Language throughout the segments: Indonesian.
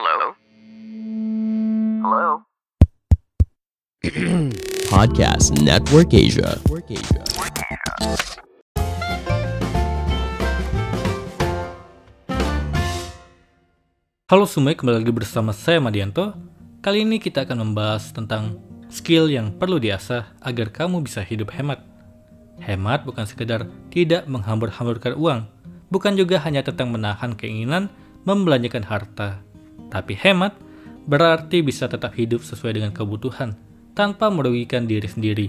Hello? Hello? Podcast Network Asia. Halo semuanya, kembali lagi bersama saya Madianto. Kali ini kita akan membahas tentang skill yang perlu diasah agar kamu bisa hidup hemat. Hemat bukan sekedar tidak menghambur-hamburkan uang, bukan juga hanya tentang menahan keinginan membelanjakan harta. Tapi hemat berarti bisa tetap hidup sesuai dengan kebutuhan tanpa merugikan diri sendiri.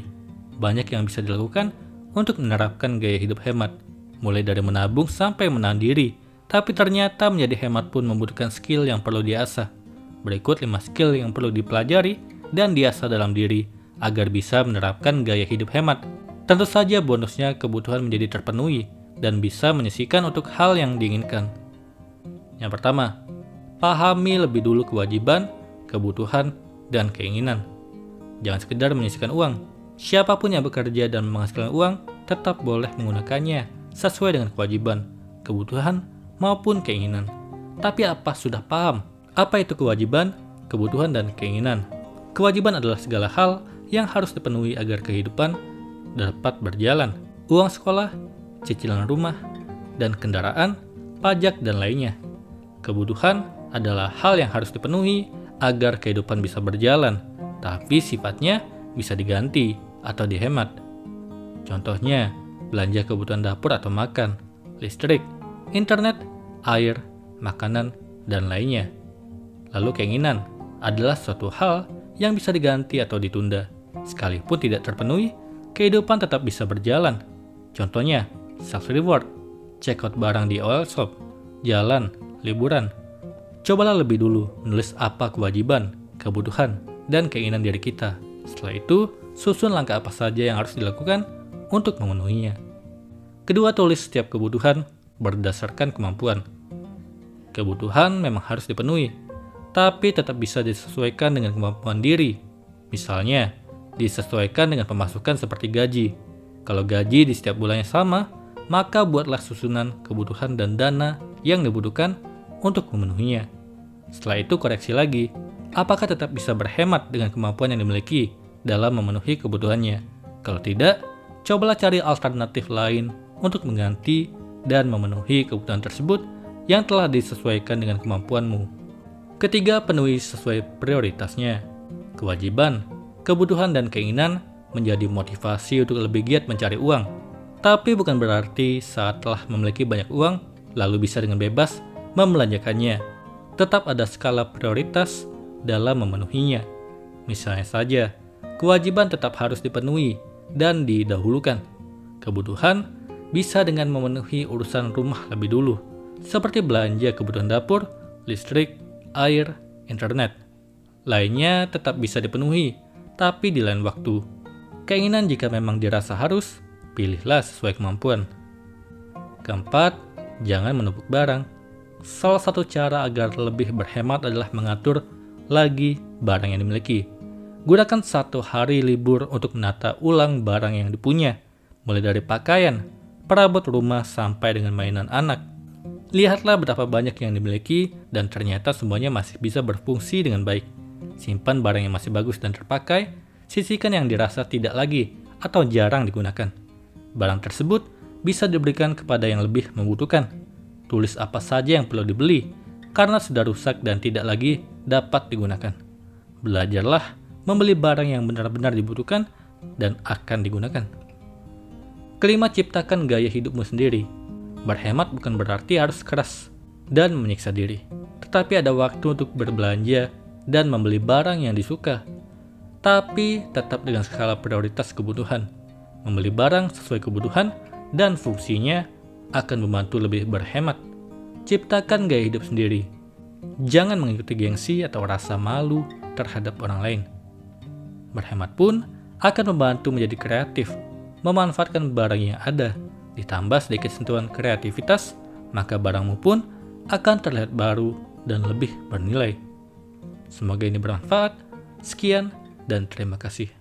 Banyak yang bisa dilakukan untuk menerapkan gaya hidup hemat, mulai dari menabung sampai menahan diri. Tapi ternyata menjadi hemat pun membutuhkan skill yang perlu diasah. Berikut 5 skill yang perlu dipelajari dan diasah dalam diri agar bisa menerapkan gaya hidup hemat. Tentu saja bonusnya kebutuhan menjadi terpenuhi dan bisa menyisikan untuk hal yang diinginkan. Yang pertama, pahami lebih dulu kewajiban, kebutuhan, dan keinginan. Jangan sekedar menyisikan uang. Siapa pun yang bekerja dan menghasilkan uang tetap boleh menggunakannya sesuai dengan kewajiban, kebutuhan, maupun keinginan. Tapi apa sudah paham? Apa itu kewajiban, kebutuhan, dan keinginan? Kewajiban adalah segala hal yang harus dipenuhi agar kehidupan dapat berjalan. Uang sekolah, cicilan rumah, dan kendaraan, pajak, dan lainnya. Kebutuhan adalah hal yang harus dipenuhi agar kehidupan bisa berjalan, tapi sifatnya bisa diganti atau dihemat. Contohnya, belanja kebutuhan dapur atau makan, listrik, internet, air, makanan, dan lainnya. Lalu keinginan adalah suatu hal yang bisa diganti atau ditunda. Sekalipun tidak terpenuhi, kehidupan tetap bisa berjalan. Contohnya, self-reward, check out barang di oil shop, jalan, liburan. Cobalah lebih dulu menulis apa kewajiban, kebutuhan, dan keinginan diri kita. Setelah itu, susun langkah apa saja yang harus dilakukan untuk memenuhinya. Kedua, tulis setiap kebutuhan berdasarkan kemampuan. Kebutuhan memang harus dipenuhi, tapi tetap bisa disesuaikan dengan kemampuan diri. Misalnya, disesuaikan dengan pemasukan seperti gaji. Kalau gaji di setiap bulannya sama, maka buatlah susunan kebutuhan dan dana yang dibutuhkan untuk memenuhinya. Setelah itu koreksi lagi, apakah tetap bisa berhemat dengan kemampuan yang dimiliki dalam memenuhi kebutuhannya. Kalau tidak, cobalah cari alternatif lain untuk mengganti dan memenuhi kebutuhan tersebut yang telah disesuaikan dengan kemampuanmu. Ketiga, penuhi sesuai prioritasnya. Kewajiban, kebutuhan, dan keinginan menjadi motivasi untuk lebih giat mencari uang. Tapi bukan berarti saat telah memiliki banyak uang, lalu bisa dengan bebas membelanjakannya. Tetap ada skala prioritas dalam memenuhinya. Misalnya saja, kewajiban tetap harus dipenuhi dan didahulukan. Kebutuhan bisa dengan memenuhi urusan rumah lebih dulu, seperti belanja kebutuhan dapur, listrik, air, internet. Lainnya tetap bisa dipenuhi, tapi di lain waktu. Keinginan jika memang dirasa harus, pilihlah sesuai kemampuan. Keempat, jangan menumpuk barang. Salah satu cara agar lebih berhemat adalah mengatur lagi barang yang dimiliki. Gunakan satu hari libur untuk menata ulang barang yang dipunya, mulai dari pakaian, perabot rumah, sampai dengan mainan anak. Lihatlah berapa banyak yang dimiliki dan ternyata semuanya masih bisa berfungsi dengan baik. Simpan barang yang masih bagus dan terpakai, sisihkan yang dirasa tidak lagi atau jarang digunakan. Barang tersebut bisa diberikan kepada yang lebih membutuhkan. Tulis apa saja yang perlu dibeli, karena sudah rusak dan tidak lagi dapat digunakan. Belajarlah membeli barang yang benar-benar dibutuhkan dan akan digunakan. Kelima, ciptakan gaya hidupmu sendiri. Berhemat bukan berarti harus keras dan menyiksa diri, tetapi ada waktu untuk berbelanja dan membeli barang yang disuka. Tapi tetap dengan skala prioritas kebutuhan. Membeli barang sesuai kebutuhan dan fungsinya akan membantu lebih berhemat. Ciptakan gaya hidup sendiri. Jangan mengikuti gengsi atau rasa malu terhadap orang lain. Berhemat pun akan membantu menjadi kreatif, memanfaatkan barang yang ada, ditambah sedikit sentuhan kreativitas, maka barangmu pun akan terlihat baru dan lebih bernilai. Semoga ini bermanfaat. Sekian dan terima kasih.